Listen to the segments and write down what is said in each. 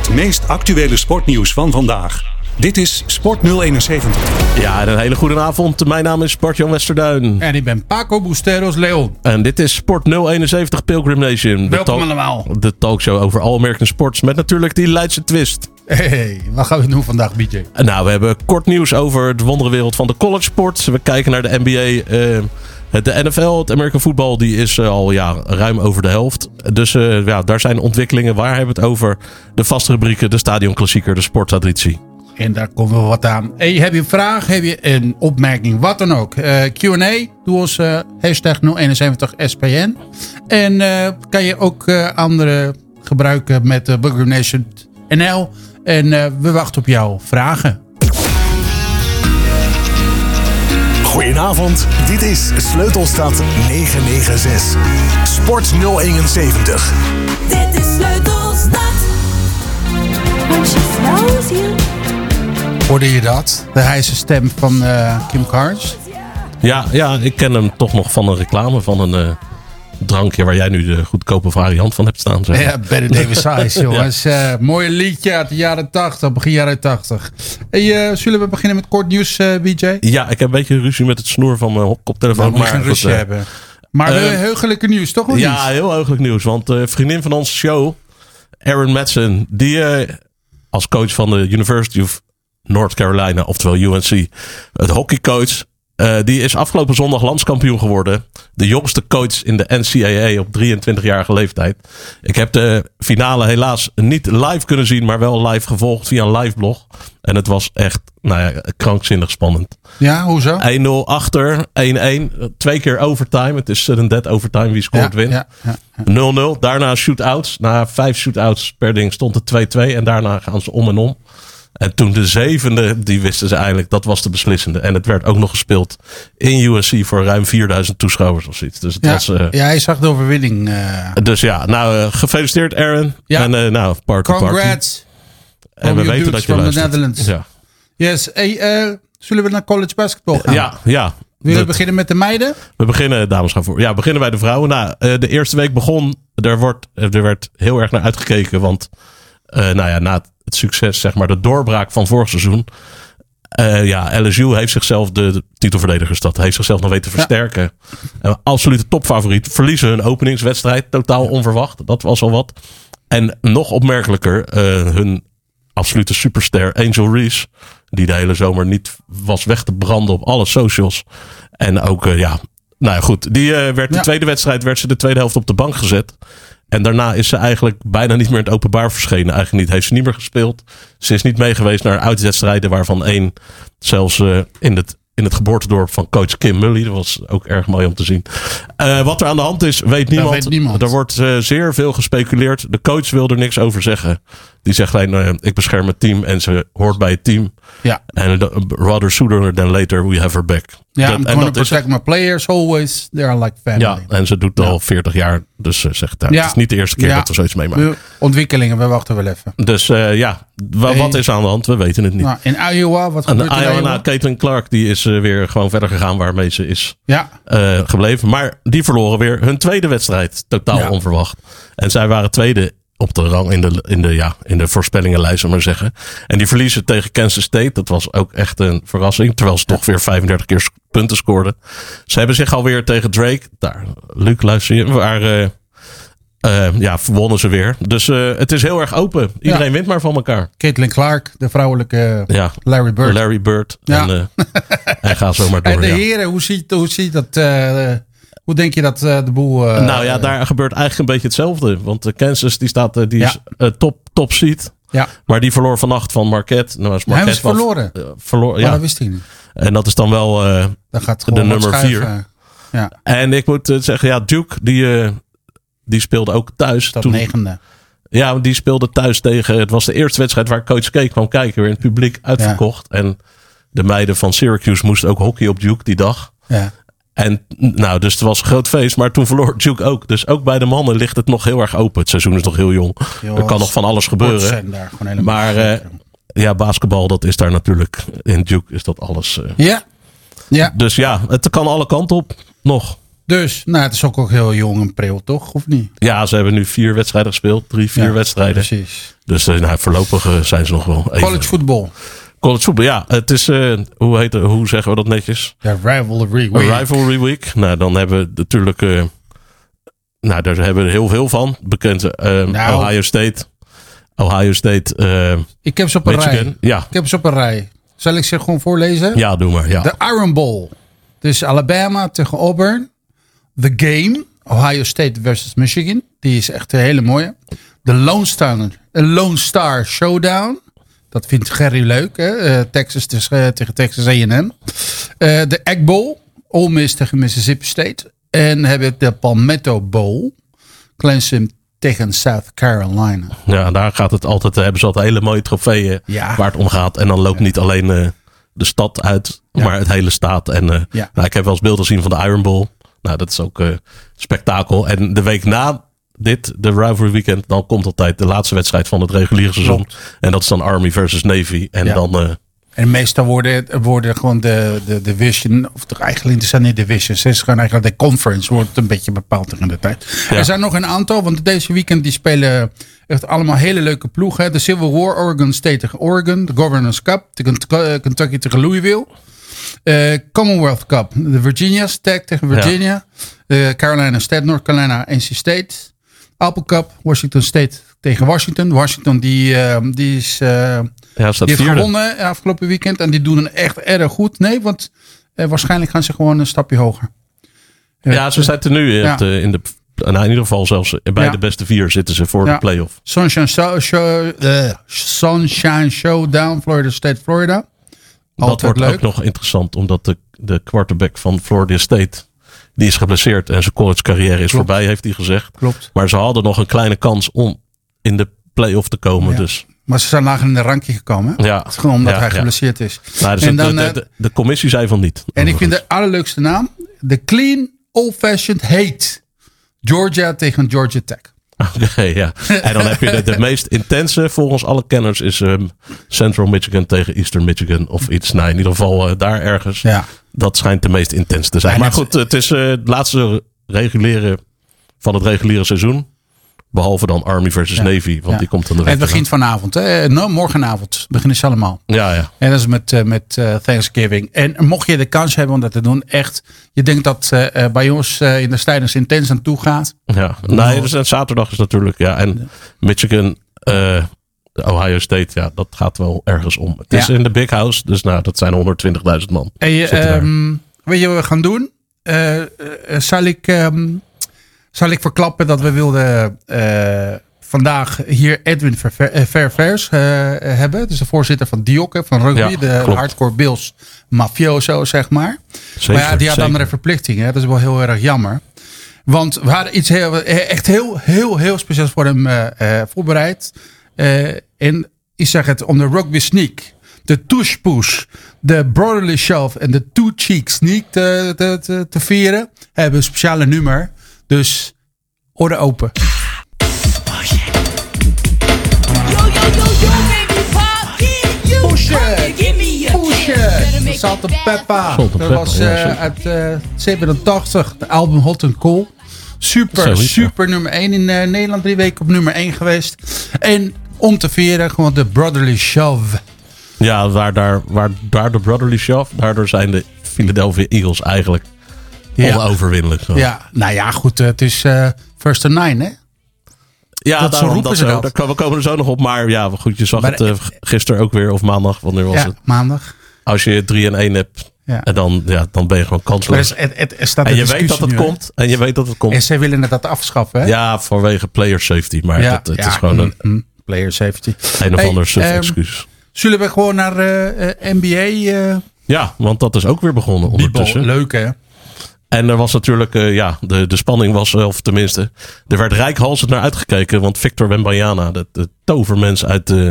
Het meest actuele sportnieuws van vandaag. Dit is Sport 071. Ja, en een hele goede avond. Mijn naam is Bart-Jan Westerduin. En ik ben Paco Busteros Leon. En dit is Sport 071 Pilgrim Nation. Welkom talk- allemaal. De talkshow over All American Sports. Met natuurlijk die Leidse twist. Hey, wat gaan we doen vandaag, BJ? Nou, we hebben kort nieuws over de wonderenwereld van de college sport. We kijken naar de NBA. eh, de NFL, het American Football, die is eh, al ja, ruim over de helft. Dus eh, ja, daar zijn ontwikkelingen. Waar hebben we het over? De vaste rubrieken, de stadionklassieker, de sporttraditie. En daar komt wel wat aan. Heb je een vraag, heb je een opmerking, wat dan ook. Eh, Q&A, doe ons eh, hashtag 071SPN. En kan je ook andere gebruiken met uh, Nation NL. En we wachten op jouw vragen. Goedenavond, dit is Sleutelstad 996. Sport 071. Dit is Sleutelstad. When she slows you. Hoorde je dat? De heise stem van eh, Kim Carnes. Ja, ja, ik ken hem toch nog van een reclame van een eh, drankje waar jij nu de goedkope variant van hebt staan. Zeg. Ja, Better David Size, jongens. Eh, mooie liedje uit de jaren 80, begin jaren 80. Hey, eh, zullen we beginnen met kort nieuws, eh, BJ? Ja, ik heb een beetje ruzie met het snoer van mijn koptelefoon. Nou, je geen rustje eh, hebben. Maar uh, heugelijke nieuws, toch? Ja, heel heugelijk nieuws. Want vriendin van onze show, Erin Madsen, die als coach van de University of North Carolina, oftewel UNC, het hockeycoach, eh, die is afgelopen zondag landskampioen geworden. De jongste coach in de NCAA op 23-jarige leeftijd. Ik heb de finale helaas niet live kunnen zien, maar wel live gevolgd via een live blog. En het was echt nou ja, krankzinnig spannend. Ja, hoezo? 1-0 achter, 1-1. Twee keer overtime. Het is sudden dead overtime. Wie scoort ja, wint. ja, ja. 0-0. Daarna shootouts. Na vijf shootouts per ding stond het 2-2. En daarna gaan ze om en om. En toen de zevende, die wisten ze eigenlijk, dat was de beslissende. En het werd ook nog gespeeld in UNC voor ruim 4000 toeschouwers of zoiets. Dus het Ja, was... eh, ja, hij zag de overwinning. eh. dus ja, nou, eh, gefeliciteerd Aaron. Ja. En nou, party. Congrats. En we weten dat je luistert. Netherlands. Ja, Yes. Hey, zullen we naar college basketball gaan? ja. ja. Willen we beginnen met de meiden? We beginnen, dames gaan voor. Ja, beginnen bij de vrouwen. Nou, de eerste week begon. Er, wordt, er werd heel erg naar uitgekeken. Want nou ja, na het, het succes, zeg maar, de doorbraak van vorig seizoen. eh, ja, LSU heeft zichzelf, de, de titelverdedigers, dat heeft zichzelf nog weten te versterken. Eh, absolute topfavoriet. Verliezen hun openingswedstrijd. Totaal onverwacht. Dat was al wat. En nog opmerkelijker, eh, hun absolute superster Angel Reese. Die de hele zomer niet was weg te branden op alle socials. En ook, ja, nou ja, goed. Die werd de Ja. tweede wedstrijd, werd ze de tweede helft op de bank gezet. En daarna is ze eigenlijk bijna niet meer in het openbaar verschenen. Eigenlijk niet. Heeft ze niet meer gespeeld. Ze is niet meegeweest naar uitwedstrijden waarvan één zelfs eh, in het in het geboortedorp van coach Kim Mully. Dat was ook erg mooi om te zien. Eh, wat er aan de hand is, weet niemand. weet niemand. Er wordt eh, zeer veel gespeculeerd. De coach wil er niks over zeggen. Die zegt alleen, ik bescherm het team en ze hoort bij het team. Ja. En rather sooner than later we have her back. Ja, Dat- I'm en dat is protect my players always. They're like family. ja, en ze doet al 40 jaar. Dus ze zegt, nou, het is niet de eerste keer dat we zoiets meemaken. Ontwikkelingen, we wachten wel even. Dus eh, ja, Hey. wat is aan de hand? We weten het niet. Nou, in Iowa, wat en gebeurt er in Iowa, nou, Caitlin Clark, die is eh, weer gewoon verder gegaan waarmee ze is Ja, eh, gebleven. Maar die verloren weer hun tweede wedstrijd. Totaal onverwacht. En zij waren tweede op de rang in de, in de, ja, in de voorspellingenlijst, maar zeggen. En die verliezen tegen Kansas State. Dat was ook echt een verrassing. Terwijl ze toch weer 35 keer punten scoorden. Ze hebben zich alweer tegen Drake. Daar, Luc, luister je. Waar, eh, eh, ja, wonnen ze weer. Dus eh, het is heel erg open. Iedereen wint maar van elkaar. Caitlin Clark, de vrouwelijke Ja. Larry Bird. Larry Bird. Ja. En, eh, en ga zo maar door. en de heren, hoe ziet, hoe ziet dat... eh, hoe denk je dat eh, de boel... eh, nou ja, daar gebeurt eigenlijk een beetje hetzelfde. Want de Kansas die staat, eh, die is Ja. eh, top, top seed. Ja, Maar die verloor vannacht van Marquette. Nou, is Marquette verloren? eh, verloor, Maar ja. dat wist ik niet. En dat is dan wel. eh, Dan gaat De nummer schuiven. Ja, en ik moet eh, zeggen, ja, Duke, die, eh, die speelde ook thuis. dat toen- negende. Ja, die speelde thuis tegen. Het was de eerste wedstrijd waar Coach K kwam kijken. Weer in het publiek uitverkocht. En de meiden van Syracuse moesten ook hockey op Duke die dag. Ja. En nou, dus het was een groot feest. Maar toen verloor Duke ook. Dus ook bij de mannen ligt het nog heel erg open. Het seizoen is nog heel jong. Er kan nog van alles gebeuren. Maar eh, ja, basketbal, dat is daar natuurlijk. In Duke is dat alles. eh. ja, ja. Dus ja, het kan alle kanten op. Nog. Dus, nou, het is ook, ook heel jong en pril, toch? Of niet? Ja, ze hebben nu vier wedstrijden gespeeld. Drie, vier Ja, wedstrijden. Precies. Dus eh, nou, voorlopig zijn ze nog wel even. College voetbal. College voetbal, ja. Het is, eh, hoe, heet, hoe zeggen we dat netjes? Ja, rivalry week. rivalry week. Nou, dan hebben we natuurlijk... eh, nou, daar hebben we heel veel van. Bekend Nou. Ohio State. Ohio State, Ik heb ze op een rij. Ja, Ik heb ze op een rij. Zal ik ze gewoon voorlezen? ja, doe maar. Ja. De Iron Bowl. Dus Alabama tegen Auburn. The Game. Ohio State versus Michigan. Die is echt een hele mooie. De Lone Star, Lone Star Showdown. Dat vindt Gerry leuk. Hè? Eh, Texas tegen, eh, tegen Texas A&M. Eh, de Egg Bowl. Ole Miss tegen Mississippi State. En hebben we de Palmetto Bowl. Clemson tegen South Carolina. Ja, daar gaat het altijd, hebben ze altijd hele mooie trofeeën Ja. waar het om gaat. En dan loopt niet alleen de stad uit, maar het hele staat. En Ja. nou, ik heb wel eens beelden gezien van de Iron Bowl. Nou, dat is ook eh, spektakel. En de week na dit, de Rivalry Weekend, dan komt altijd de laatste wedstrijd van het reguliere seizoen. En dat is dan Army versus Navy. En Ja. dan, eh, En meestal worden, worden gewoon de, de division, of toch eigenlijk zijn niet divisions, het is gewoon eigenlijk de conference wordt een beetje bepaald tegen de tijd. Ja. Er zijn nog een aantal, want deze weekend die spelen echt allemaal hele leuke ploegen. De Civil War, Oregon State tegen Oregon, de Governors Cup, de eh, Kentucky tegen Louisville. Eh, Commonwealth Cup, de Virginia Tech tegen Virginia. De Carolina State, North Carolina, NC State. Apple Cup, Washington State tegen Washington. Washington die, eh, die is... eh, ja, die heeft gewonnen eh, afgelopen weekend. En die doen het echt erg goed. Nee, want eh, waarschijnlijk gaan ze gewoon een stapje hoger. Ja, ze zitten nu in, Ja. het, in de, nou, in ieder geval zelfs bij Ja. de beste vier zitten ze voor de playoff. Sunshine, Show, Show- Sunshine Showdown, Florida State, Florida. Dat wordt leuk. ook nog interessant, omdat de, de quarterback van Florida State, die is geblesseerd en zijn college carrière is Klopt. voorbij, heeft hij gezegd. Klopt. Maar ze hadden nog een kleine kans om in de play-off te komen. Ja. Dus Maar ze zijn lager in de rankje gekomen. hè? ja. Gewoon omdat Ja, hij geblesseerd is. Nou, dus en dan, de, eh, de, de commissie zei van niet. en ik vind de allerleukste naam. De Clean Old Fashioned Hate. Georgia tegen Georgia Tech. Oké, ja. En dan heb je de, de meest intense, volgens alle kenners, is ehm, Central Michigan tegen Eastern Michigan of iets. Nou, in ieder geval eh, daar ergens. Ja. Dat schijnt de meest intens te zijn. Ja, maar goed, het is eh, het laatste reguliere van het reguliere seizoen. Behalve dan Army versus Ja. Navy, want Ja. die komt dan de Het begint vanavond. Hè? Nou, morgenavond beginnen ze allemaal. Ja, ja. En dat is met, eh, met eh, Thanksgiving. En mocht je de kans hebben om dat te doen, echt. Je denkt dat eh, eh, bij ons eh, in de tijdens intens aan toe gaat. Ja, nee, dus en zaterdag is natuurlijk, ja. En Michigan, eh, Ohio State, ja, dat gaat wel ergens om. Het is in de Big House, dus nou, dat zijn 120.000 man. En je, ehm, weet je wat we gaan doen? Eh, eh, zal, ik, ehm, zal ik verklappen dat we wilden eh, vandaag hier Edwin Verver- eh, Ververs eh, hebben. Dus de voorzitter van DIOC, van rugby. Ja, de klopt. hardcore Bills mafioso, zeg maar. Zeker, maar ja, die had zeker. andere verplichtingen. hè. Dat is wel heel erg jammer. Want we hadden iets heel, echt heel, heel, heel speciaals voor hem eh, eh, voorbereid. Eh, en ik zeg het om de rugby sneak. De touche push. De brotherly shove en de two cheek sneak te, te, te, te vieren. Hebben een speciale nummer. Dus oren open. Yo, yo, yo, yo, baby pop, get you. Push Come it. and give me a Push kiss. Better it. make Salt and. Salt and Dat was ja, eh, zeker. uit eh 87. De album Hot and Cool. Super, super nummer 1 in eh, Nederland. Drie weken op nummer 1 geweest. En om te vieren gewoon de Brotherly Shove. Ja, waar, daar, waar daar de Brotherly Shove, daardoor zijn de Philadelphia Eagles eigenlijk Ja. onoverwinnelijk. Zo. Ja, nou ja, goed. eh, het is eh, first and nine, hè? Ja, Dat daarom, roepen dat ze zo, dat. daar we komen er zo nog op. Maar ja, goed, je zag Maar het eh, gisteren ook weer, of maandag, wanneer was Ja, het? maandag. Als je 3 en 1 hebt, Ja. en dan, ja, dan ben je gewoon kansloos. het, het, En een je weet dat het nu, komt. En je weet dat het komt. En zij willen het dat afschaffen, hè? Ja, vanwege player safety. Maar Ja, het, ja, is gewoon een, mm, mm, player safety. een of Hey, ander suf ehm, excuus. Zullen we gewoon naar eh, eh, NBA? eh Ja, want dat is ook weer begonnen ondertussen. Leuk, hè? En er was natuurlijk, ja, de, de spanning was, of tenminste, er werd rijkhalsend naar uitgekeken. Want Victor Wembanyama, de, de tovermens uit, eh,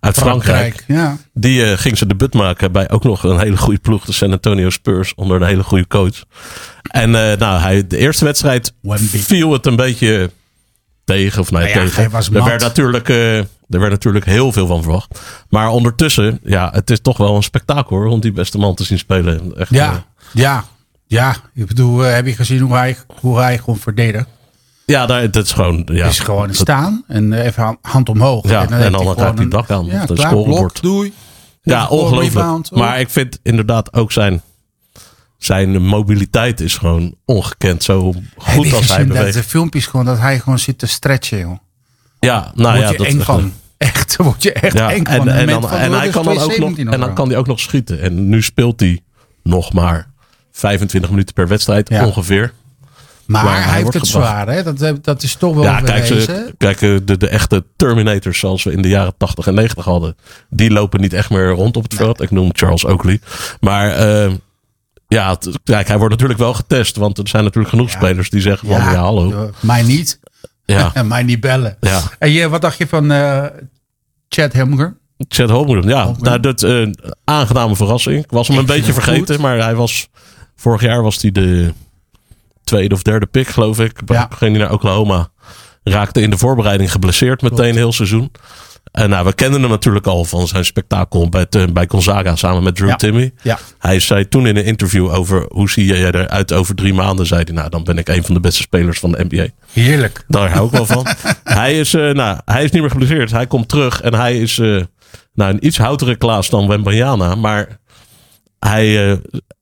uit Frankrijk, Ja. die ging zijn debuut maken bij ook nog een hele goede ploeg, de San Antonio Spurs, onder een hele goede coach. En nou, hij, de eerste wedstrijd Wemby. viel het een beetje tegen, of nee, Nou ja, tegen. hij was er, mat. werd natuurlijk, eh, er werd natuurlijk heel veel van verwacht. Maar ondertussen, ja, het is toch wel een spektakel hoor, om die beste man te zien spelen. Echt, eh, Ja, ja. Ja, ik bedoel, eh, heb je gezien hoe hij, hoe hij gewoon verdedigt? Ja, dat is gewoon... Ja, is gewoon staan en even hand- omhoog. Ja, en dan gaat hij dak aan. Ja, scorebord. blok, doei. Ja, ongelooflijk. oh. Maar ik vind inderdaad ook zijn, zijn mobiliteit is gewoon ongekend. Zo goed als hij gezien dat beweegt. de filmpjes gewoon dat hij gewoon zit te stretchen, joh. Ja, nou Word ja, je dat van. Echt, word je echt Ja, eng en, van. en, dan, en, hij kan dan ook nog, en dan kan hij ook nog schieten. En nu speelt hij nog maar 25 minuten per wedstrijd Ja. ongeveer. Maar hij hij heeft wordt het gebracht. zwaar, hè? Dat, eh, dat is toch wel Ja, kijk, ze, kijk eh, de, de echte Terminators zoals we in de jaren 80 en 90 hadden. Die lopen niet echt meer rond op het veld. Ik noem Charles Oakley. Maar eh, ja, het- kijk, hij wordt natuurlijk wel getest. Want er zijn natuurlijk genoeg spelers die zeggen van ja, hallo. Mij niet. Ja, En mij niet bellen. ja. En je, wat dacht je van eh Chad Helmger? Chad Holmgren, ja. Nou, dat eh aangename verrassing. Ik was hem Ik een beetje vergeten, goed. maar hij was vorig jaar was hij de tweede of derde pick, geloof ik. Ja. Ging hij naar Oklahoma. Raakte in de voorbereiding geblesseerd meteen heel seizoen. En nou, we kenden hem natuurlijk al van zijn spektakel bij, bij Gonzaga samen met Drew Ja. Timmy. Ja. Hij zei toen in een interview over hoe zie jij eruit over drie maanden, zei hij, nou dan ben ik een van de beste spelers van de NBA. Heerlijk. Daar hou ik wel van. hij, is, eh, nou, hij is niet meer geblesseerd. Hij komt terug en hij is eh, nou, een iets houtere Klaas dan Wembanyama. Maar hij,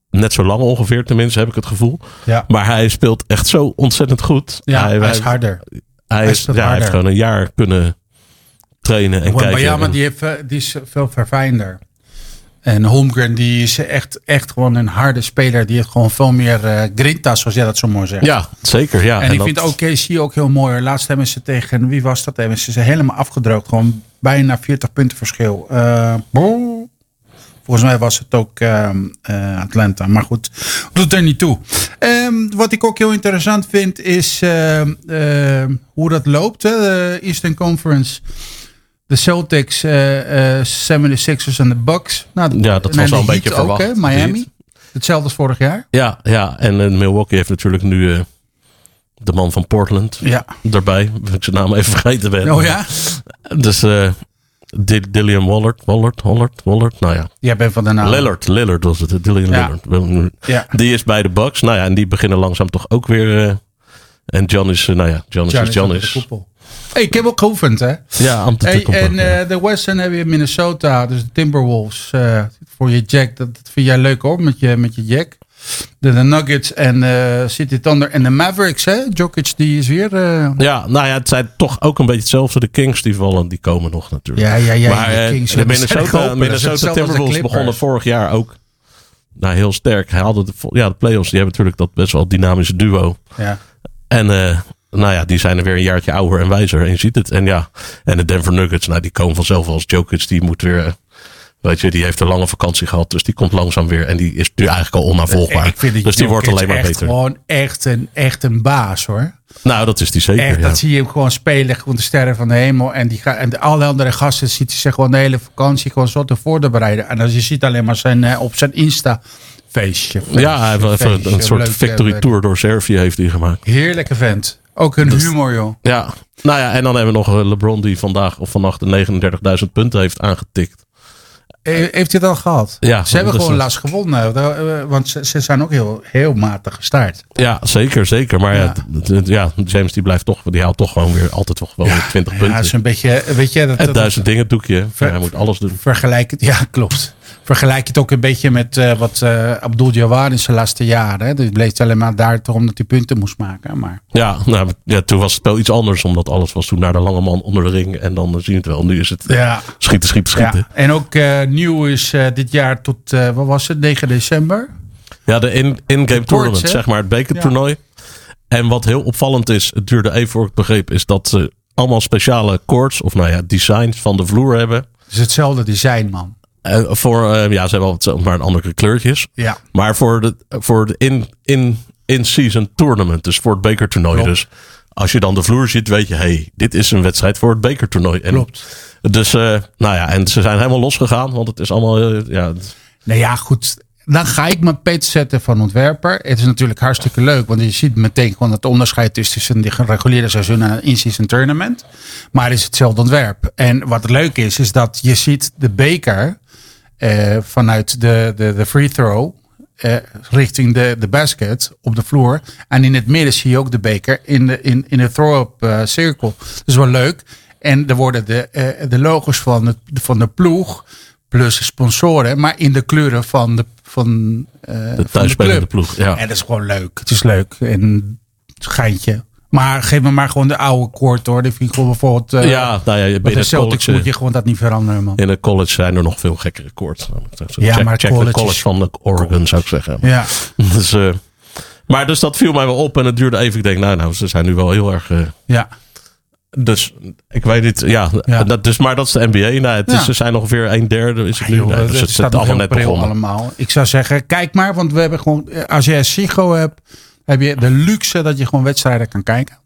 net zo lang ongeveer tenminste, heb ik het gevoel. Ja, Maar hij speelt echt zo ontzettend goed. ja hij, hij, is harder. hij, hij is, ja, hij heeft gewoon een jaar kunnen trainen en kijken. Wembanyama En- die, heeft, eh, die is veel verfijnder. En Holmgren die is echt, echt gewoon een harde speler. Die heeft gewoon veel meer eh grinta, zoals jij dat zo mooi zegt. ja, zeker. Ja. en, ik dat- vind ook KC ook heel mooi. Laatst hebben ze tegen, wie was dat? Hebben ze ze helemaal afgedroogd. Gewoon bijna 40 punten verschil. Eh, volgens mij was het ook ehm, eh, Atlanta. Maar goed, doet er niet toe. Ehm, wat ik ook heel interessant vind is ehm, ehm, hoe dat loopt. Hè? De Eastern Conference. De Celtics, eh, eh, 76ers en de Bucks. Nou, Ja, dat was al een beetje ook, verwacht. hè? Miami. Heat. Hetzelfde als vorig jaar. ja, ja, en eh, Milwaukee heeft natuurlijk nu eh, de man van Portland Ja. erbij. Ik zijn naam even vergeten ben. Oh ja? Dus eh Di- Dillian Wallard, Wallard, Wallard, Wallard, nou ja. Jij bent van de naam. Lillard, Lillard was het, Dillian Ja. Lillard. Ja. Die is bij de Bucks. Nou ja, en die beginnen langzaam toch ook weer. en John is, nou ja, John is John is. Hey, ik heb ook geoefend, hè? Ja. Hey, en ja. eh, de Western heb je Minnesota, dus de Timberwolves. eh, voor je Jack, dat, dat vind jij leuk hoor, met je, met je Jack. De, de Nuggets en eh City Thunder en de Mavericks, hè? Jokic, die is weer... Ja, nou ja, het zijn toch ook een beetje hetzelfde. De Kings die vallen, die komen nog natuurlijk. Ja, ja, ja. maar de Kings, Minnesota, Minnesota Timberwolves begonnen vorig jaar ook nou, heel sterk. Hij hadden de, ja, de playoffs, die hebben natuurlijk dat best wel dynamische duo. Ja. En nou ja, die zijn er weer een jaartje ouder en wijzer. En je ziet het. En ja, en de Denver Nuggets, nou die komen vanzelf als Jokic. Die moet weer, weet je, die heeft een lange vakantie gehad. Dus die komt langzaam weer. En die is nu eigenlijk al onnavolgbaar. Die dus die wordt alleen maar echt beter. gewoon echt een, echt een baas, hoor. Nou, dat is die zeker. Echt, ja. dat zie je hem gewoon spelen, gewoon de sterren van de hemel. En, die en de, alle andere gasten ziet hij zich gewoon de hele vakantie gewoon zo te voorbereiden. En als je ziet alleen maar zijn, eh, op zijn Insta feestje. ja, hij heeft even feestje, een soort victory eh, tour door Servië heeft hij gemaakt. Heerlijke vent. Ook een humor, joh. Ja, nou ja, en dan hebben we nog eh, LeBron die vandaag of vannacht de 39.000 punten heeft aangetikt. Eh, Heeft hij het al gehad? Ja, ze hebben dat is gewoon last gewonnen. eh, Want ze, ze zijn ook heel, heel matig gestart. Ja, zeker, zeker. Maar ja, Ja. ja, James die blijft toch, die haalt toch gewoon weer altijd toch wel weer 20 Ja, punten. dat is een beetje, weet je, dat, en dat- duizend dingen doekje. Ver- hij moet alles doen. vergelijk het, ja, klopt. Vergelijk het ook een beetje met eh, wat eh Abdul Jawad in zijn laatste jaren. Hè. Dus bleef het alleen maar daar omdat hij punten moest maken. Maar Ja, nou, ja, toen was het wel iets anders, omdat alles was toen naar de lange man onder de ring. En dan zie je het wel. Nu is het ja, schieten, schieten, schieten. ja. En ook eh, nieuw is dit jaar tot, wat was het, 9 december. Ja, de in- in-game tournament, hè? zeg maar, het bekertoernooi. En wat heel opvallend is, het duurde even voor ik het begreep, is dat ze allemaal speciale courts, of nou ja, designs van de vloer hebben. Het is hetzelfde design, man. Eh, voor, eh, ja, ze hebben wel maar een andere kleurtjes. Ja. Maar voor de, voor de in, in, in-season tournament, dus voor het bekertoernooi. Klopt. Dus als je dan de vloer ziet, weet je, hey, dit is een wedstrijd voor het bekertoernooi. En Klopt. Dus, eh, nou ja, en ze zijn helemaal losgegaan, want het is allemaal, ja, Nou ja, goed. Dan ga ik mijn pet zetten van ontwerper. Het is natuurlijk hartstikke leuk. Want je ziet meteen gewoon het onderscheid is tussen een reguliere seizoen en een in-season tournament. Maar het is hetzelfde ontwerp. En wat leuk is, is dat je ziet de beker eh, vanuit de, de, de free throw. eh, richting de, de basket op de vloer. En in het midden zie je ook de beker in de, in, in de throw-up eh, cirkel. Dat is wel leuk. En er worden de, de logos van, het, van de ploeg plus sponsoren, maar in de kleuren van de, van, eh, van de thuisspelende ploeg, ja. En dat is gewoon leuk. Het is leuk. En geintje. Maar geef me maar gewoon de oude koord hoor. Die vind ik gewoon bijvoorbeeld. eh, ja, nou ja, bij de Celtics college, moet je gewoon dat niet veranderen, man. in het college zijn er nog veel gekkere koorts. Ja, check, maar het check college de van de Oregon zou ik zeggen. Ja. Dus, eh, maar dus dat viel mij wel op en het duurde even. Ik denk, nou, nou ze zijn nu wel heel erg. Ja. Dus ik weet niet, ja, Ja. Dat, dus, maar dat is de NBA. Nou, het is, Ja. ze zijn ongeveer een derde. Is het nu? Joh, Nee, dus het staat allemaal net begonnen. allemaal. Ik zou zeggen, kijk maar. Want we hebben gewoon. eh, Als jij Sigo hebt, heb je de luxe dat je gewoon wedstrijden kan kijken.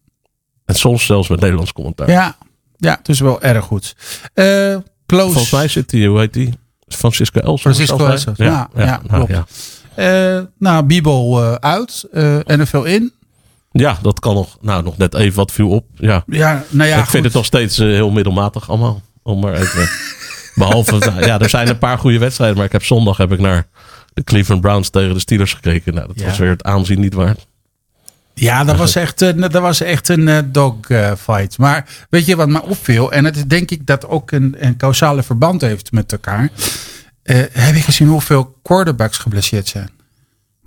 En soms zelfs met Nederlands commentaar. Ja. Ja, het is wel erg goed. Eh close. Volgens mij zit die, hoe heet die? Francisco Els. Francisco zelfs Els, bij? ja, ja, nou, klopt. ja. Eh, nou, Bibo eh, uit. NFL in. Ja, dat kan nog, nou, nog net even wat viel op. Ja. Ja, nou ja. ik vind het nog steeds eh, heel middelmatig allemaal. Om maar even. Behalve, nou, ja, er zijn een paar goede wedstrijden. Maar ik heb zondag heb ik naar de Cleveland Browns tegen de Steelers gekeken. Nou, dat Ja. was weer het aanzien niet waard. Ja, dat was echt, een- dat was echt een eh, dogfight. maar weet je wat me opviel? En het is denk ik dat ook een, een causale verband heeft met elkaar. Eh, heb je gezien hoeveel quarterbacks geblesseerd zijn?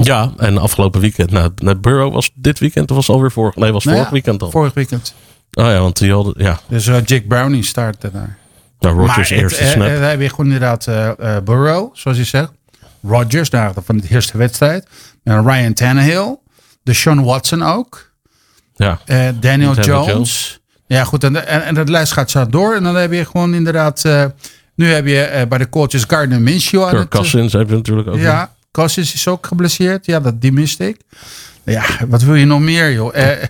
Ja, en afgelopen weekend. Nou, nou, Burrow was dit weekend of was alweer vorig? Nee, was Nou vorig ja, weekend al. Vorig weekend. Oh ja, want die hadden, ja. Dus eh, Jake Browning startte daar. Nou, Rodgers eerste eh, snap. eh, dan heb je gewoon inderdaad eh, eh, Burrow, zoals je zegt. Rodgers, daar van de eerste wedstrijd. En Ryan Tannehill. De Sean Watson ook. ja. Eh, Daniel, Daniel Jones. Jones. Ja, goed. En, en, en dat lijst gaat zo door. En dan heb je gewoon inderdaad. eh, nu heb je eh, bij de coaches Gardner Minshew aan Kirk het. eh, Cousins heb je natuurlijk ook. ja, Cousins is ook geblesseerd. Ja, dat, die miste ik. Ja, wat wil je nog meer, joh? Eh,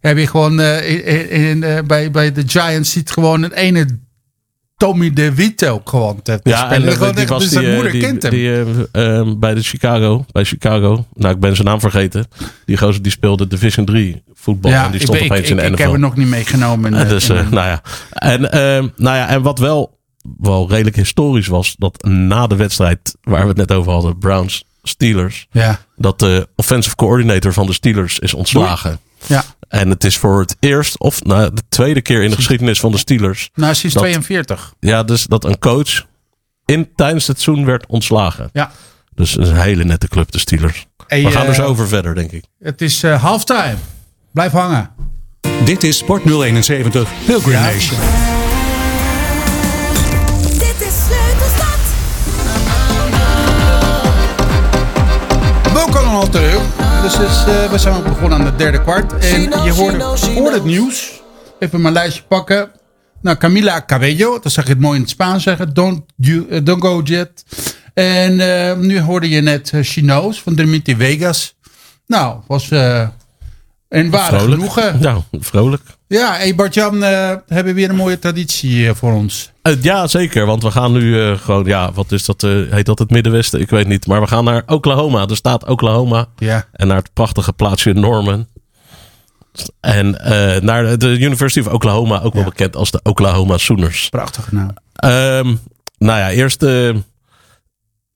heb je gewoon eh, in, in, eh, bij, bij de Giants ziet gewoon een ene Tommy DeVito gewoon te, Ja, en spelen. Gewoon die echt, was dus die, zijn moeder die, hem. eh, ehm, bij de Chicago, bij Chicago. Nou, ik ben zijn naam vergeten. Die gozer die speelde Division 3 voetbal en die ik, stond ik, opeens ik, in de ik NFL. heb het nog niet meegenomen. Dus, nou ja. En, ehm, nou ja, en wat wel, wel redelijk historisch was, dat na de wedstrijd waar we het net over hadden, Browns Steelers, ja, dat de offensive coordinator van de Steelers is ontslagen. ja. En het is voor het eerst, of nou, de tweede keer in de geschiedenis van de Steelers, Nou, sinds Dat- 42. ja, dus dat een coach in, tijdens het seizoen werd ontslagen. Ja. Dus een hele nette club, de Steelers. Hey, We gaan er eh, zo over verder, denk ik. Het is eh, halftime. Blijf hangen. Dit is Sport 071 Pilgrim Ja. Nation. Dus eh, we zijn begonnen aan de derde kwart. En je hoorde voor het nieuws. Even mijn lijstje pakken. Nou, Camila Cabello. Dat zeg ik het mooi in het Spaans zeggen. Don't, you, eh, don't go jet. En eh, nu hoorde je net Knows van Dimitri Vegas. Nou, was ware Vrolijk. genoegen. Nou, vrolijk. Ja, hey Bart-Jan, eh, hebben we weer een mooie traditie eh, voor ons. Eh, ja, zeker. Want we gaan nu gewoon, ja, wat is dat? heet dat het Middenwesten? Ik weet niet. Maar we gaan naar Oklahoma, de staat Oklahoma. Ja. En naar het prachtige plaatsje Norman. En naar de University of Oklahoma, ook wel Ja. bekend als de Oklahoma Sooners. Prachtige naam. Ehm, nou ja, eerst.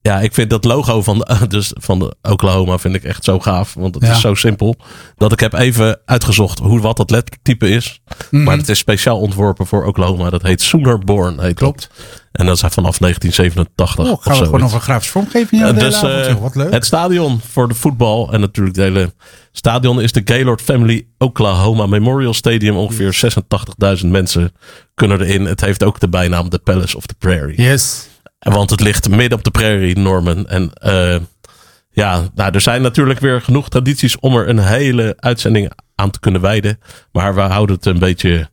Ja, ik vind dat logo van de, dus van de Oklahoma vind ik echt zo gaaf. Want het Ja. is zo simpel. Dat ik heb even uitgezocht hoe wat dat lettertype is. Mhm. Maar het is speciaal ontworpen voor Oklahoma. Dat heet Soonerborn. Heet Klopt. Dat. En dat is vanaf 1987. Oh, of gaan we gewoon zoiets. over grafische vormgeving Ja, dus, de avond, eh. Wat leuk. Het stadion voor de voetbal en natuurlijk het hele stadion is de Gaylord Family Oklahoma Memorial Stadium. Ongeveer 86.000 mensen kunnen erin. Het heeft ook de bijnaam The Palace of the Prairie. Yes. Want het ligt midden op de prairie, Norman. En eh, ja, nou, er zijn natuurlijk weer genoeg tradities om er een hele uitzending aan te kunnen wijden. Maar we houden het een beetje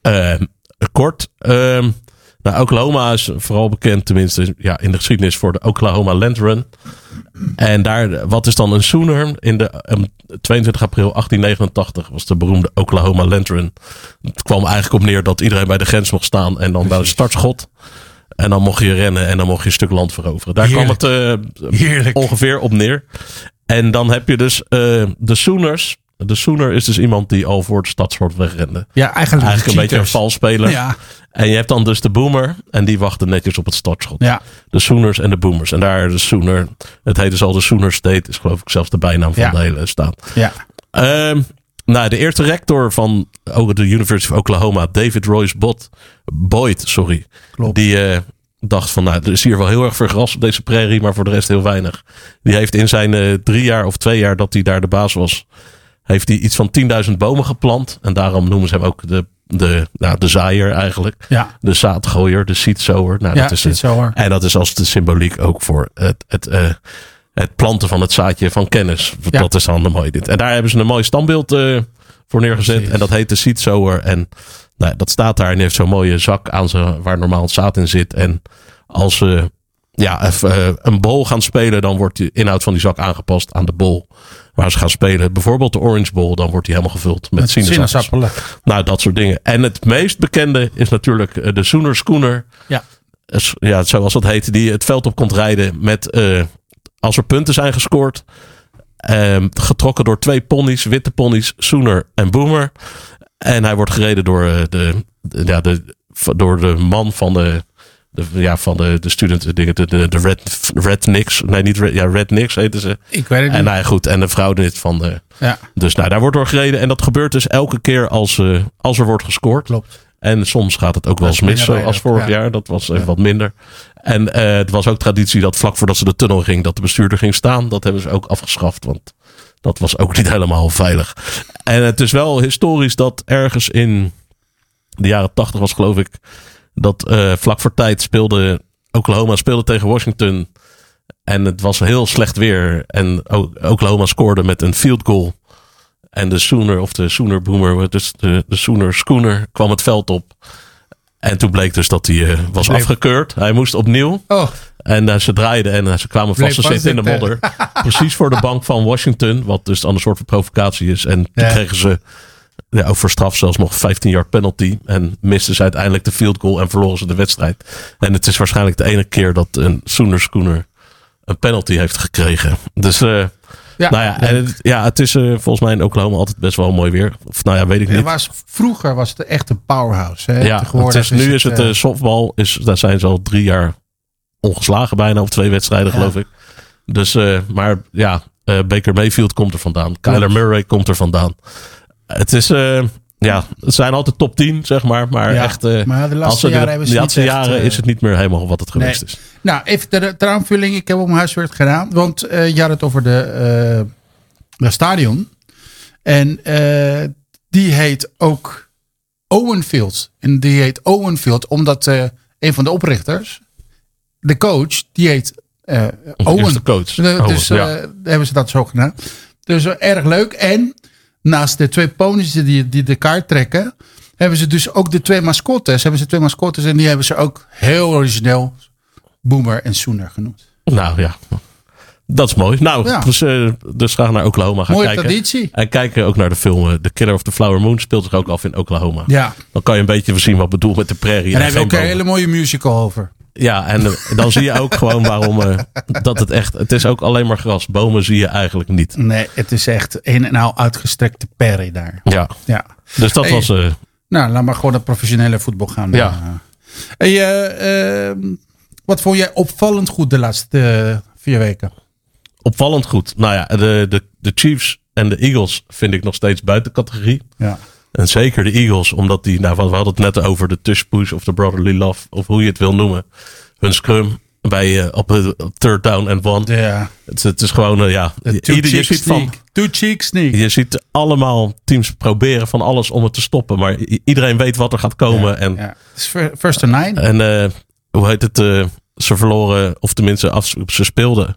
eh, kort. Ehm, nou, Oklahoma is vooral bekend, tenminste ja, in de geschiedenis, voor de Oklahoma Land Run. En daar, wat is dan een Sooner? In de ehm, 22 april 1889 was de beroemde Oklahoma Land Run. Het kwam eigenlijk op neer dat iedereen bij de grens mocht staan en dan bij het startschot. En dan mocht je rennen en dan mocht je een stuk land veroveren. Daar kwam het eh, ongeveer op neer. En dan heb je dus eh, de Sooners. De Soener is dus iemand die al voor de stadsschot wegrende. Ja, eigenlijk, Eigenlijk een beetje een cheaters. valsspeler. Ja, En je hebt dan dus de Boomer. En die wachten netjes op het startschot. ja. De Sooners en de Boomers. En daar de Sooner. Het heet dus al de Sooner State. Is geloof ik zelfs de bijnaam van Ja. de hele staat. ja. Ehm, nou, de eerste rector van ook de University of Oklahoma, David Royce Bot, Boyd, sorry. Klopt. Die eh, dacht van, nou, er is hier wel heel erg veel gras op deze prairie, maar voor de rest heel weinig. Die heeft in zijn eh, drie jaar of twee jaar dat hij daar de baas was, heeft hij iets van 10.000 bomen geplant. En daarom noemen ze hem ook de, de, nou, de zaaier eigenlijk. Ja. De zaadgooier, de seedsower. Nou, Ja, dat is, hoor. en dat is als de symboliek ook voor het, het, eh, het planten van het zaadje van kennis. Ja. Dat is dan een mooi dit. En daar hebben ze een mooi standbeeld eh, voor neergezet. Precies. En dat heet de seed sower. En nou, dat staat daar en heeft zo'n mooie zak aan ze waar normaal het zaad in zit. En als ze ja, even, eh, een bol gaan spelen, dan wordt de inhoud van die zak aangepast aan de bol waar ze gaan spelen. Bijvoorbeeld de Orange Bowl, dan wordt die helemaal gevuld met, Met sinaasappelen. Nou, dat soort dingen. En het meest bekende is natuurlijk eh, de Sooner Schooner Ja. zoals dat heet, die het veld op komt rijden met als er punten zijn gescoord. ehm, getrokken door twee ponies, witte ponies, Sooner en Boomer. En hij wordt gereden door, eh, de, de- ja, de, door de man van de, de, ja, van de, de studenten, dingen, de, de, de Red, Red Nix. Nee, niet Red, ja, Red Nix heten ze. Ik weet het En niet. nou ja, goed, en de vrouw dit van de. Ja, Dus nou, daar wordt door gereden. En dat gebeurt dus elke keer als, eh, als er wordt gescoord. klopt. En soms gaat het ook wel eens mis, zoals vorig ja. jaar. Dat was even wat minder. En eh, het was ook traditie dat vlak voordat ze de tunnel ging, dat de bestuurder ging staan. Dat hebben ze ook afgeschaft, want dat was ook niet helemaal veilig. En het is wel historisch dat ergens in de jaren tachtig was, geloof ik, dat eh, vlak voor tijd speelde Oklahoma speelde tegen Washington. En het was heel slecht weer. En Oklahoma scoorde met een field goal. En de Sooner of de Sooner Boomer, dus de, de Sooner Schooner, kwam het veld op. En toen bleek dus dat hij eh, was Bleef- afgekeurd. Hij moest opnieuw. Oh, En eh, ze draaiden en eh, ze kwamen Bleef vast te zitten in de modder. Precies voor de bank van Washington. Wat dus dan een soort van provocatie is. En toen Ja. kregen ze ja, ook voor straf zelfs nog 15 yard penalty. En misten ze uiteindelijk de field goal en verloren ze de wedstrijd. En het is waarschijnlijk de ene keer dat een Sooner Schooner een penalty heeft gekregen. Dus ja. nou ja, en het, ja, het is eh, volgens mij in Oklahoma altijd best wel mooi weer. Of nou ja, weet ik niet. was, vroeger was het echt een powerhouse. Hè? Ja, het is, nu is het eh, eh, softbal. Is, daar zijn ze al drie jaar ongeslagen bijna. Of twee wedstrijden Ja. geloof ik. Dus, eh, maar ja, eh, Baker Mayfield komt er vandaan. Kyler. Murray komt er vandaan. Het is, eh, ja, het zijn altijd top 10 zeg maar. Maar Ja, echt, eh, maar de laatste jaren de, hebben ze de niet laatste jaren eh, is het niet meer helemaal wat het geweest nee. is. Nou, even ter aanvulling. Ik heb op mijn huiswerk gedaan. Want eh, je had het over de, eh, de stadion. En eh, die heet ook Owenfield. En die heet Owenfield omdat eh, een van de oprichters, de coach, die heet eh Owen. Eerste coach. Owen, dus ja. eh, hebben ze dat zo gedaan. Dus erg leuk. En naast de twee ponies die, die de kaart trekken, hebben ze dus ook de twee mascottes. Hebben ze twee mascottes en die hebben ze ook heel origineel Boomer en Sooner genoemd. Nou ja, dat is mooi. Nou, Ja. dus, eh, dus ga naar Oklahoma gaan Mooie kijken. traditie. En kijken ook naar de film eh, The Killer of the Flower Moon. Speelt zich ook af in Oklahoma. Ja. Dan kan je een beetje zien wat bedoel met de prairie. En daar hebben we ook een hele mooie musical over. Ja, en eh, dan zie je ook gewoon waarom eh, dat het echt. Het is ook alleen maar gras. Bomen zie je eigenlijk niet. Nee, het is echt een en al uitgestrekte perry daar. Ja, Ja. dus dat Hey. was. eh, Nou, laat maar gewoon naar professionele voetbal gaan. Ja. Eh, Hey, eh, ehm, wat vond jij opvallend goed de laatste vier weken? opvallend goed. Nou ja, de, de, de Chiefs en de Eagles vind ik nog steeds buiten categorie. Ja. En zeker de Eagles, omdat die, nou, we hadden het net over de tush push of de brotherly love, of hoe je het wil noemen. Hun scrum bij, eh, op, het- op third down en one. Het, het is gewoon, eh, ja, De je, two ieder- je cheek ziet van. Two cheek sneak. je ziet allemaal teams proberen van alles om het te stoppen. Maar iedereen weet wat er gaat komen. en first and nine. En eh, hoe heet het? eh, ze verloren, of tenminste, af, ze speelden.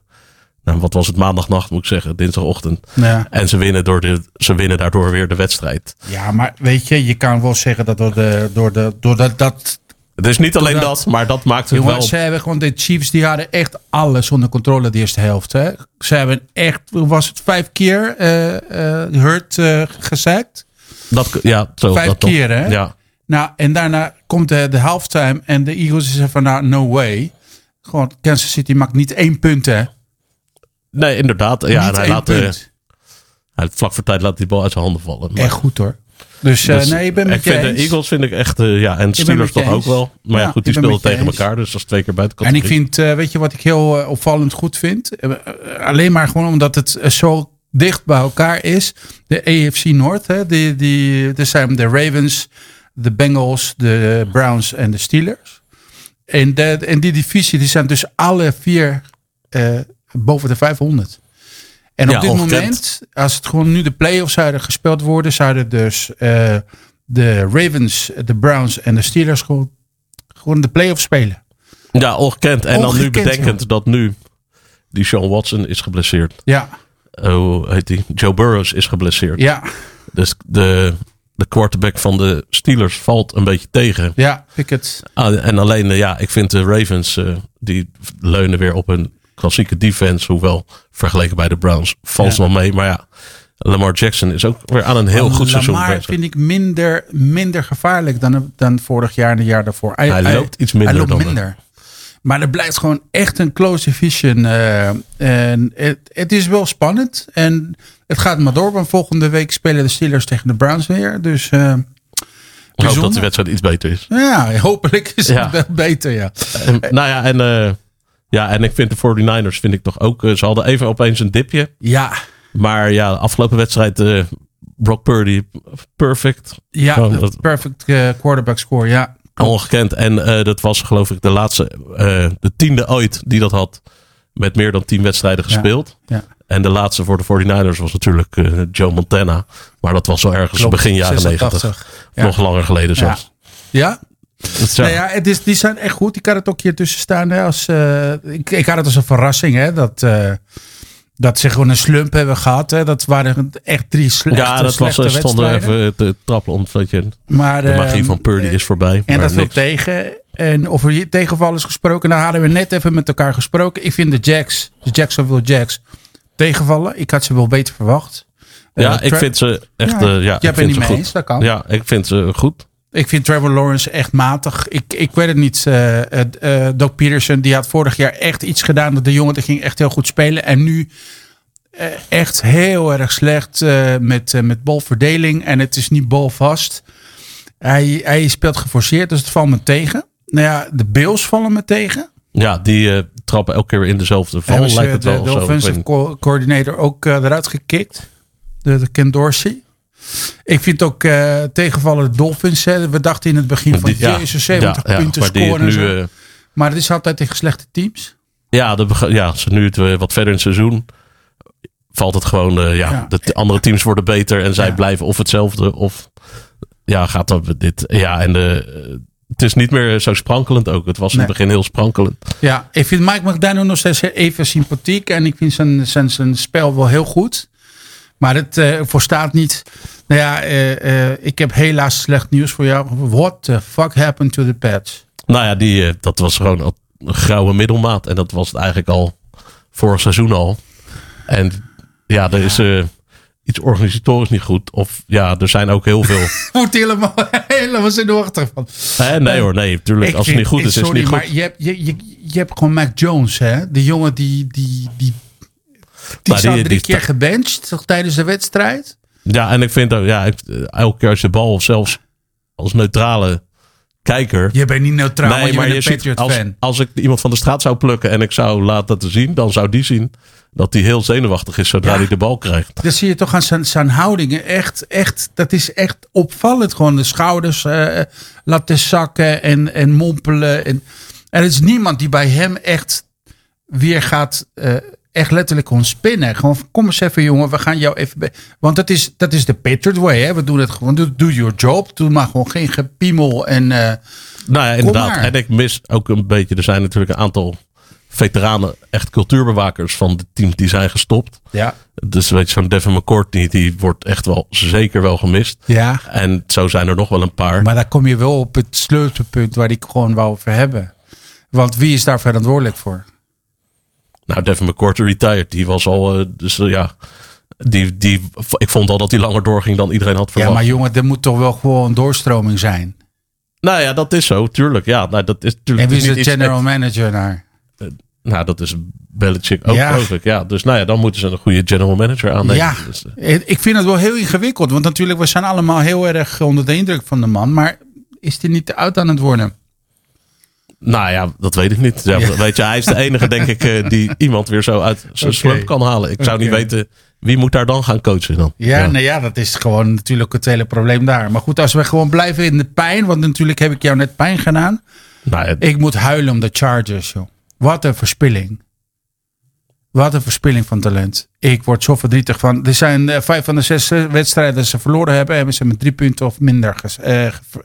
Nou, wat was het? Maandagnacht moet ik zeggen, dinsdagochtend. Ja. En ze winnen, door de, ze winnen daardoor weer de wedstrijd. ja, maar weet je, je kan wel zeggen dat door, de, door, de, door dat, dat Het is niet alleen dat, maar dat maakt het Jongens, wel. ze hebben gewoon de Chiefs, die hadden echt alles onder controle de eerste helft. Hè? Ze hebben echt, hoe was het, vijf keer eh eh Hurt gezakt. Dat, ja, zo, Vijf dat keer, hè? Ja, Nou, en daarna komt de, de halftime en de Eagles zeggen van, nou, no way. Gewoon, Kansas City maakt niet één punt, hè? Nee, inderdaad. Ja, en hij laat, eh, punt. Hij, vlak voor tijd laat die bal uit zijn handen vallen. Maar- Echt goed hoor. Dus, eh, dus nee, ik ben met ik vind. De Eagles vind ik echt, eh, ja, en Steelers toch ook wel. Maar ja, Ja, goed, die je tegen eens. elkaar, dus dat is twee keer buiten En ik vind, eh, weet je wat ik heel eh, opvallend goed vind? Eh, eh, alleen maar gewoon omdat het eh, zo dicht bij elkaar is. De AFC North, hè, die, die, er zijn de Ravens, de Bengals, de Browns en de Steelers. En, de, en die divisie, die zijn dus alle vier eh, boven de 500. En op dit ongekend. moment, als het gewoon nu de playoffs zouden gespeeld worden, zouden dus eh, de Ravens, de Browns en de Steelers gewoon, gewoon de playoffs spelen. Ja, ongekend. En dan nu bedenkend dat nu die Sean Watson is geblesseerd. Ja, Eh, hoe heet die? Joe Burrows is geblesseerd. ja, Dus de, de quarterback van de Steelers valt een beetje tegen. ja, Pickett. Ah, en alleen, eh, ja, ik vind de Ravens, die leunen weer op een klassieke defense. Hoewel, vergeleken bij de Browns, valt ze Ja. wel mee. Maar ja, Lamar Jackson is ook weer aan een heel goed seizoen Lamar bezig. vind ik minder, minder gevaarlijk dan, dan vorig jaar en het jaar daarvoor. Hij loopt iets minder Hij loopt dan- minder. Maar er blijft gewoon echt een close division. eh, en het, het is wel spannend. En het gaat maar door. Want volgende week spelen de Steelers tegen de Browns weer. Dus eh, Ik hoop dat de wedstrijd iets beter is. ja, hopelijk is Ja. het wel beter. Ja. En, nou ja, en, eh, ja, en ik vind de 49ers vind ik toch ook. eh, ze hadden even opeens een dipje. Ja, Maar ja, de afgelopen wedstrijd, eh Brock Purdy, perfect. ja Gewoon perfect eh, quarterback score. Ja, Ongekend. En dat was geloof ik de laatste, de tiende ooit die dat had. Met meer dan tien wedstrijden gespeeld. ja. En de laatste voor de 49ers was natuurlijk Joe Montana. Maar dat was zo ergens Klopt, begin jaren 86. 90. Ja. Nog langer geleden zelfs. ja. Ja. Nou ja, het is, die zijn echt goed. Ik had het ook hier tussen staan. Hè, als, eh, ik, ik had het als een verrassing. Hè, dat, eh, dat ze gewoon een slump hebben gehad. Hè. Dat waren echt drie slechte, ja, dat was, slechte ze stonden even te trappelen. Omdat je, Maar, de magie ehm, van Purdy is voorbij. En dat viel niks. tegen. En over hier tegenval is gesproken. Nou hadden we net even met elkaar gesproken. Ik vind de Jacks, de Jacksonville Jacks, tegenvallen. Ik had ze wel beter verwacht. Ja, Eh, ik vind ze echt. Ja, eh, ja, jij bent niet mee goed. eens, dat kan. Ja, ik vind ze goed. Ik vind Trevor Lawrence echt matig. Ik, ik weet het niet. eh eh, eh, Doc Peterson die had vorig jaar echt iets gedaan. Dat de jongen die ging echt heel goed spelen. En nu echt heel erg slecht met, met balverdeling. En het is niet balvast. Hij, hij speelt geforceerd, dus het valt me tegen. Nou ja, de Bills vallen me tegen. Ja, die trappen elke keer in dezelfde val. Lijkt het de, wel. de offensive co- coordinator ook eruit gekikt. De, de Ken Dorsey. Ik vind ook eh, tegenvallen de Dolphins. Hè. We dachten in het begin van ja, jezus, 70 ja, punten scoren. en nu, eh, Maar het is altijd tegen slechte teams. Ja, de, ja, nu het eh, wat verder in het seizoen valt het gewoon. ja, Ja. de andere teams worden beter en zij blijven of hetzelfde of ja, gaat dat dit. Ja, en de, het is niet meer zo sprankelend ook. Het was in Nee. het begin heel sprankelend. Ja, ik vind Mike McDaniel nog steeds even sympathiek. En ik vind zijn, zijn, zijn spel wel heel goed. Maar het eh voorstaat niet. Nou ja, eh, eh, ik heb helaas slecht nieuws voor jou. What the fuck happened to the Pats? Nou ja, die, dat was gewoon een grauwe middelmaat. En dat was het eigenlijk al vorig seizoen al. En ja, er is iets organisatorisch niet goed. Of ja, er zijn ook heel veel. Wordt helemaal, helemaal zenuwachtig van. Hè, nee hoor, nee, natuurlijk. Als het niet goed is, is het niet goed. maar je hebt, je, je, je hebt gewoon Mac Jones, hè? De jongen die, die, die, die Maar die- drie die keer gebenched toch, tijdens de wedstrijd. Ja, en ik vind ook, ja, ik, elke keer als je de bal, of zelfs als neutrale kijker. Je bent niet neutraal, maar je bent een je ziet, als, fan. als ik iemand van de straat zou plukken en ik zou laten te zien, dan zou die zien dat hij heel zenuwachtig is zodra Ja. hij de bal krijgt. Dat zie je toch aan zijn, zijn houdingen. Echt, echt, dat is echt opvallend. Gewoon de schouders eh, laten zakken en, en mompelen. En, er is niemand die bij hem echt weer gaat, eh, echt letterlijk gewoon spinnen. Gewoon, kom eens even jongen, we gaan jou even... Want dat is, dat is de Patriot way. Hè? We doen het gewoon, do, do your job. Doe maar gewoon geen gepiemel. En eh, Nou ja, inderdaad. maar. En ik mis ook een beetje, er zijn natuurlijk een aantal veteranen, echt cultuurbewakers van de teams die zijn gestopt. ja, Dus weet je, zo'n Devin McCourtney, die wordt echt wel zeker wel gemist. ja, En zo zijn er nog wel een paar. maar daar kom je wel op het sleutelpunt waar ik gewoon wou over hebben. Want wie is daar verantwoordelijk voor? Nou, Devin McCourtney retired. Die was al, eh, dus eh, ja, die, die, ik vond al dat hij langer doorging dan iedereen had Ja, verwacht. maar jongen, er moet toch wel gewoon doorstroming zijn. Nou ja, dat is zo, tuurlijk. Ja, nou, dat is En tuurlijk. wie het is de general manager daar? Nou, dat is Belichick ook, Ja. geloof ik. Ja, dus nou ja, dan moeten ze een goede general manager aannemen. Ja, Dus, eh, ik vind het wel heel ingewikkeld. Want natuurlijk, we zijn allemaal heel erg onder de indruk van de man. Maar is hij niet te oud aan het worden? Nou ja, dat weet ik niet. Ja, Ja. Weet je, hij is de enige, denk ik, eh, die iemand weer zo uit zijn slump kan halen. Ik zou niet weten, wie moet daar dan gaan coachen dan? Ja, Nou ja, dat is gewoon natuurlijk het hele probleem daar. Maar goed, als we gewoon blijven in de pijn. Want natuurlijk heb ik jou net pijn gedaan. Nou, Ik moet huilen om de Chargers, joh. Wat een verspilling. Wat een verspilling van talent. Ik word zo verdrietig van. Er zijn eh, vijf van de zes eh, wedstrijden die ze verloren hebben. Hebben ze met drie punten of minder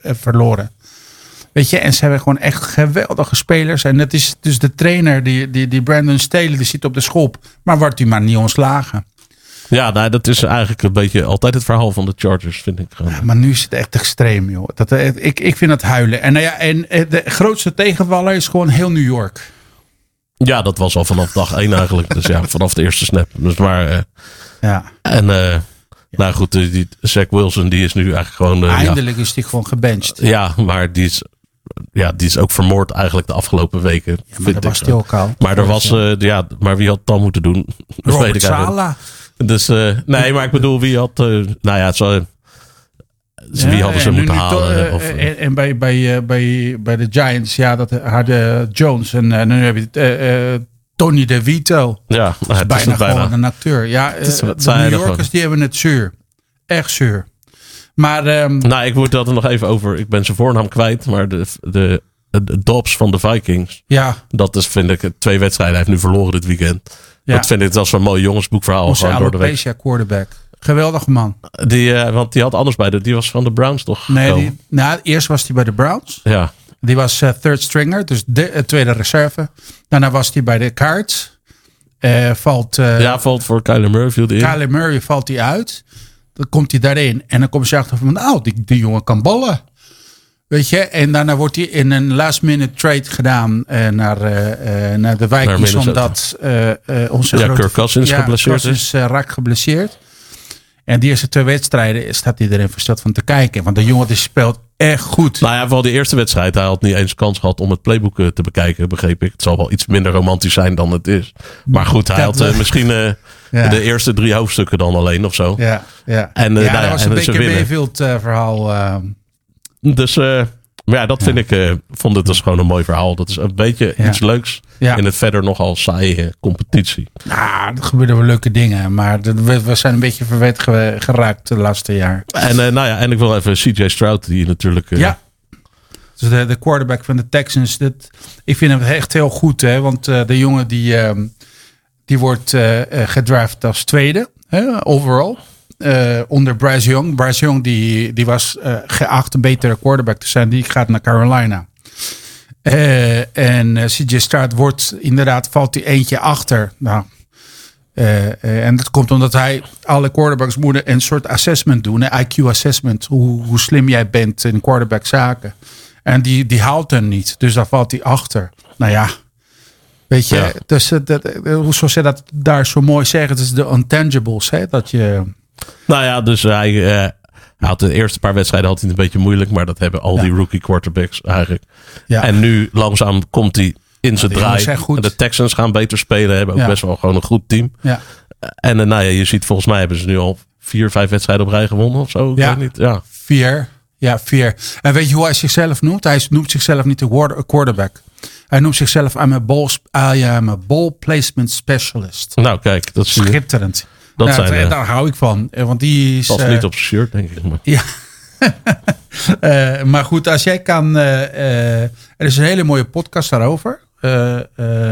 verloren. Weet je, en ze hebben gewoon echt geweldige spelers. En dat is dus de trainer, die, die, die Brandon Staley, die zit op de schop. Maar wordt hij maar niet ontslagen. ja nou, dat is eigenlijk een beetje altijd het verhaal van de Chargers, vind ik. gewoon. Maar nu is het echt extreem, joh. Dat, eh, ik, ik vind het huilen. En, nou ja, en eh, de grootste tegenvaller is gewoon heel New York. Ja, dat was al vanaf dag één eigenlijk. Dus ja, vanaf de eerste snap. Dus maar, eh, Ja. en nou goed, die, die Zach Wilson, die is nu eigenlijk gewoon... ja, Eindelijk is hij gewoon gebenched. Ja, maar die is, ja, die is ook vermoord eigenlijk de afgelopen weken. Ja, maar dat ik. was hij ook al. Maar er was, eh, ja, maar wie had het dan moeten doen? Dat weet Robert ik eigenlijk. Sala. Dus eh, nee, maar ik bedoel, wie had, eh, nou ja, het zou, dus wie Ja, hadden ze en moeten halen? of, en, en bij, bij, eh, bij, bij de Giants, ja, dat hadden Jones. En eh, nu heb je Tony DeVito. ja, nou, het is bijna het bijna. gewoon een acteur. Ja, de New Yorkers die hebben het zuur. Echt zuur. Maar ehm, Nou, ik moet dat er nog even over. Ik ben zijn voornaam kwijt, maar de, de, de Dobbs van de Vikings. ja, Dat is, vind ik, twee wedstrijden. Hij heeft nu verloren dit weekend. Ja. Dat vind ik, dat is een mooi jongensboekverhaal. onze door de week. quarterback. Geweldige man. Die, eh, want die had anders bij de, die was van de Browns toch? Nee, die, nou, eerst was hij bij de Browns. Ja, Die was eh, third stringer, dus de eh, tweede reserve. Daarna was hij bij de Cards. Valt ja, valt voor Kyler Murray viel die in. Kyler Murray valt hij uit. Dan komt hij daarin. En dan komen ze achter van, nou, die, die jongen kan ballen. Weet je? En daarna wordt hij in een last minute trade gedaan eh, naar, eh, naar de Vikings. Minnesota. omdat eh, onze Ja, grote... Kirk Cousins geblesseerd Cousins, eh, raakt geblesseerd. En die eerste twee wedstrijden staat hij erin versteld van te kijken. Want de jongen die speelt echt goed. Nou ja, vooral die eerste wedstrijd. Hij had niet eens kans gehad om het playbook te bekijken, begreep ik. Het zal wel iets minder romantisch zijn dan het is. Maar goed, hij Dat had misschien Ja. de eerste drie hoofdstukken dan alleen of zo. Ja, ja. En, eh, ja, nou ja, dat was en een Baker winnen. Mayfield eh, verhaal. eh, Dus, eh, maar ja, dat vind ik, eh, vond het dus gewoon een mooi verhaal. Dat is een beetje Ja. iets leuks Ja. in het verder nogal saaie competitie. Nou, er gebeuren wel leuke dingen. Maar we, we zijn een beetje verwet ge- geraakt de laatste jaar. En eh, nou ja, en ik wil even CJ Stroud, die natuurlijk... eh, Ja. Dus de, de quarterback van de Texans. Dat, ik vind hem echt heel goed. Hè, want eh, de jongen die, ehm, die wordt eh, eh, gedraft als tweede. Hè, overall. Eh, onder Bryce Young. Bryce Young die, die was geacht een betere quarterback te zijn. Die gaat naar Carolina. En CJ Stroud wordt inderdaad, valt hij eentje achter. Nou, en dat komt omdat hij alle quarterbacks moeten een soort assessment doen, een IQ-assessment, hoe, hoe slim jij bent in quarterback zaken. En die, die haalt hem niet, dus daar valt hij achter. Nou ja, weet je, Ja. dus, eh, dat, eh, hoe zoals ze dat daar zo mooi zeggen, het is de intangibles, hè, dat je... Nou ja, dus hij, eh, hij had de eerste paar wedstrijden had hij het een beetje moeilijk. Maar dat hebben al Ja. die rookie quarterbacks eigenlijk. Ja. En nu langzaam komt hij in zijn draai. En de Texans gaan beter spelen. Hebben ook best wel gewoon een goed team. ja. En nou ja, je ziet volgens mij hebben ze nu al vier, vijf wedstrijden op rij gewonnen of zo. Ik Ja. weet niet. Ja. Vier. Ja, vier. En weet je hoe hij zichzelf noemt? Hij noemt zichzelf niet een quarterback. Hij noemt zichzelf I'm a ball, I am a ball placement specialist. Nou kijk, dat je. Schitterend. Dat Nou, zijn, eh, daar hou ik van. Eh, Want die is. Past eh, niet op zijn shirt, denk ik. Maar. Ja. Eh, maar goed, als jij kan. eh, eh, er is een hele mooie podcast daarover. eh,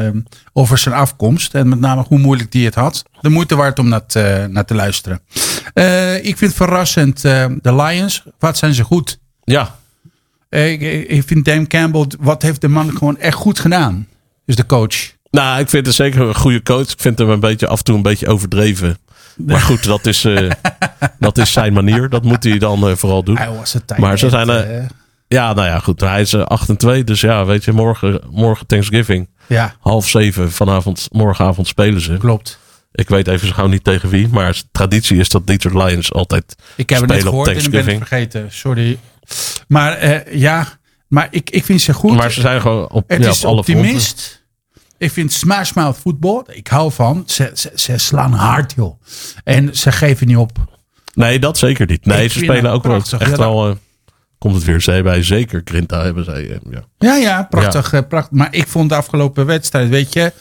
eh, over zijn afkomst. En met name hoe moeilijk die het had. De moeite waard om naar te, naar te luisteren. Eh, ik vind verrassend eh, de Lions. Wat zijn ze goed? Ja, Eh, Ik, ik vind Dan Campbell, wat heeft de man gewoon echt goed gedaan? Dus de coach. nou, ik vind het zeker een goede coach. Ik vind hem een beetje af en toe een beetje overdreven. Maar goed, dat is, eh, dat is zijn manier. Dat moet hij dan eh, vooral doen. Hij was het tijd. Maar ze zijn, eh, eh, Ja, nou ja, goed. Hij is eh, 8 en 2. Dus ja, weet je, morgen, morgen Thanksgiving. ja, Half zeven vanavond, morgenavond spelen ze. klopt. Ik weet even zo gauw niet tegen wie. Maar traditie is dat Detroit Lions altijd Ik heb het net spelen op gehoord en ik ben het vergeten. Sorry. Maar eh, ja, maar ik, ik vind ze goed. Maar ze zijn gewoon op, het ja, is op alle fronten. optimist. Ik vind Smash Mouth voetbal, ik hou van. Ze, ze, ze slaan hard, joh. En ze geven niet op. Nee, dat zeker niet. Nee, Ik ze spelen ook wel echt Ja, wel... eh, komt het weer zij bij. Zeker Grinta hebben zij. eh, ja. Ja, ja, prachtig. eh, prachtig. Maar ik vond de afgelopen wedstrijd, weet je,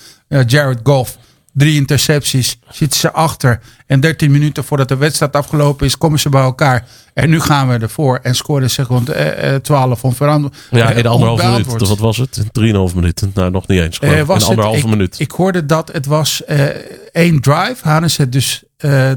Jared Goff, drie intercepties, zitten ze achter. En 13 minuten voordat de wedstrijd afgelopen is, komen ze bij elkaar. En nu gaan we ervoor en scoren ze rond eh, eh, 12 onverantwoord. Ja, eh, in anderhalve minuut. Wat was het? 3,5 minuten. Nou, nog niet eens. Eh, in anderhalve minuut. Ik hoorde dat het was eh, één drive. Hadden ze dus eh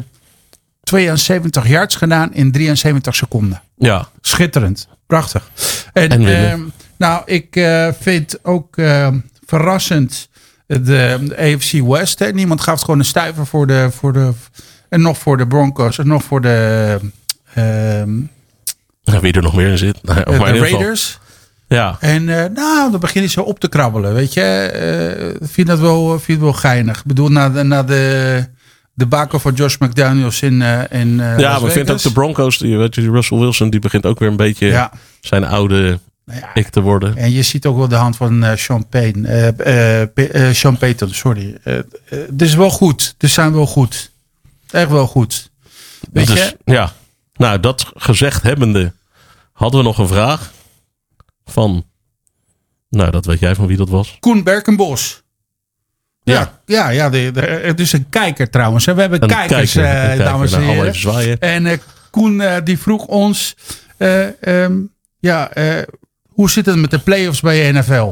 72 yards gedaan in 73 seconden. ja, Schitterend. Prachtig. En, En ehm, nou, ik eh, vind ook ehm, verrassend de, de AFC West. Hè. Niemand gaf gewoon een stuiver voor de, voor de. En nog voor de Broncos. En nog voor de. ehm, Ja, wie er nog meer in zit. Nou, eh, de Raiders. Ja, En eh, nou, dan beginnen ze op te krabbelen. Weet je, Eh, vind dat wel, vind het wel geinig. Ik bedoel, na de, na de, de baken van Josh McDaniels in, eh in eh, ja Las maar ik vind ook de Broncos, die, weet je, die Russell Wilson, die begint ook weer een beetje Ja. zijn oude Nou ja, ik te worden. En je ziet ook wel de hand van eh Sean Payne. Sean Payton, sorry. Het is wel goed. Het zijn wel goed. Echt wel goed. Weet Dus, je? Ja, nou dat gezegd hebbende, hadden we nog een vraag van, nou dat weet jij van wie dat was. Koen Berkenbos. Ja. Ja, ja, het is een kijker trouwens. hè. We hebben Een kijkers, kijker, een kijker. dames en Nou, heren. En Koen die vroeg ons, ehm, ja, hoe zit het met de play-offs bij de NFL?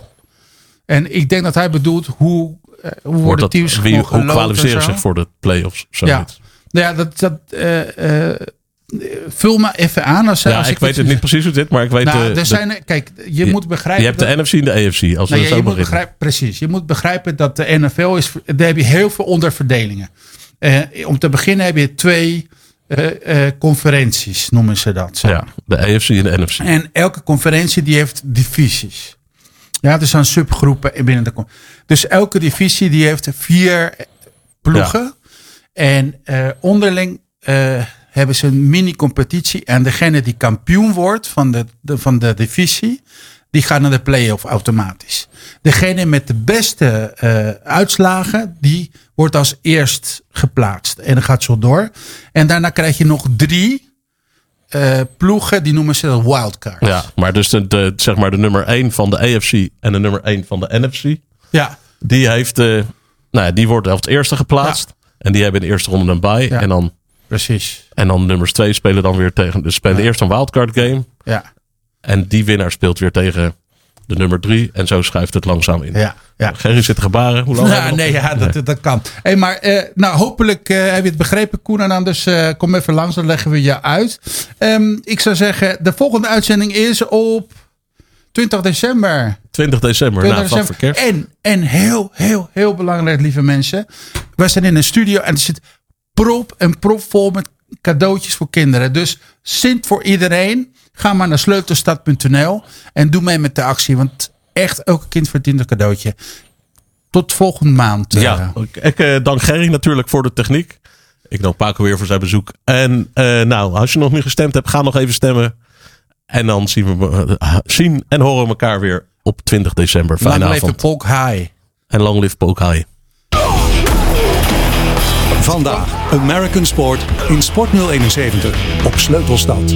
En ik denk dat hij bedoelt hoe, eh, hoe Wordt worden dat, teams wie, hoe kwalificeren zich voor de play-offs? Ja, nou ja, dat, dat eh, eh, vul me even aan. Als, Ja, als ik weet het niet precies hoe dit, maar ik weet Nou, er de- zijn, kijk, je, je- moet begrijpen. je hebt de NFC en de AFC. Als we Nou ja, zo je moet begrijpen, precies. Je moet begrijpen dat de NFL is. Daar heb je heel veel onderverdelingen. Om te beginnen heb je twee eh, conferenties, noemen ze dat. Ja, de AFC en de NFC. En elke conferentie die heeft divisies. Ja, er zijn subgroepen binnen de. Dus elke divisie die heeft vier ploegen. En eh, onderling hebben ze een mini-competitie. En degene die kampioen wordt van de, de- van de divisie, die gaat naar de play-off automatisch. Degene met de beste eh, uitslagen, die wordt als eerst geplaatst. En dat gaat zo door. En daarna krijg je nog drie eh, ploegen, die noemen ze wildcards. Ja, maar dus de, de, zeg maar de nummer 1 van de AFC en de nummer 1 van de NFC. Ja, Die, heeft, eh, nou ja, die wordt als eerste geplaatst. En die hebben in de eerste ronde een bye. Ja. En, dan, precies. en dan nummers 2 spelen dan weer tegen. Dus spelen eerst een wildcard game. Ja, En die winnaar speelt weer tegen de nummer 3. En zo schuift het langzaam in. ja, ja. Gerry zit gebaren. Hoe lang we nee, ja, dat, dat kan. Hey, maar eh, nou, hopelijk eh, heb je het begrepen, Koen. En anders eh, kom even langs, dan leggen we je uit. Ehm, ik zou zeggen, de volgende uitzending is op 20 december. 20 december, 20 na vlak voor december. En, en heel, heel, heel belangrijk, lieve mensen. We zijn in een studio en er zit prop en prop vol met cadeautjes voor kinderen. Dus Sint voor iedereen. Ga maar naar sleutelstad.nl en doe mee met de actie. Want echt, elke kind verdient een cadeautje. Tot volgende maand. eh. Ja, ik, ik eh, dank Gerry natuurlijk voor de techniek. Ik dank Paco weer voor zijn bezoek. En eh, nou, als je nog niet gestemd hebt, ga nog even stemmen. En dan zien we eh, zien en horen we elkaar weer op 20 december. Lang Fijne leven avond. Polk High. En long live Poke High. Vandaag American Sport in Sport 071 op Sleutelstad.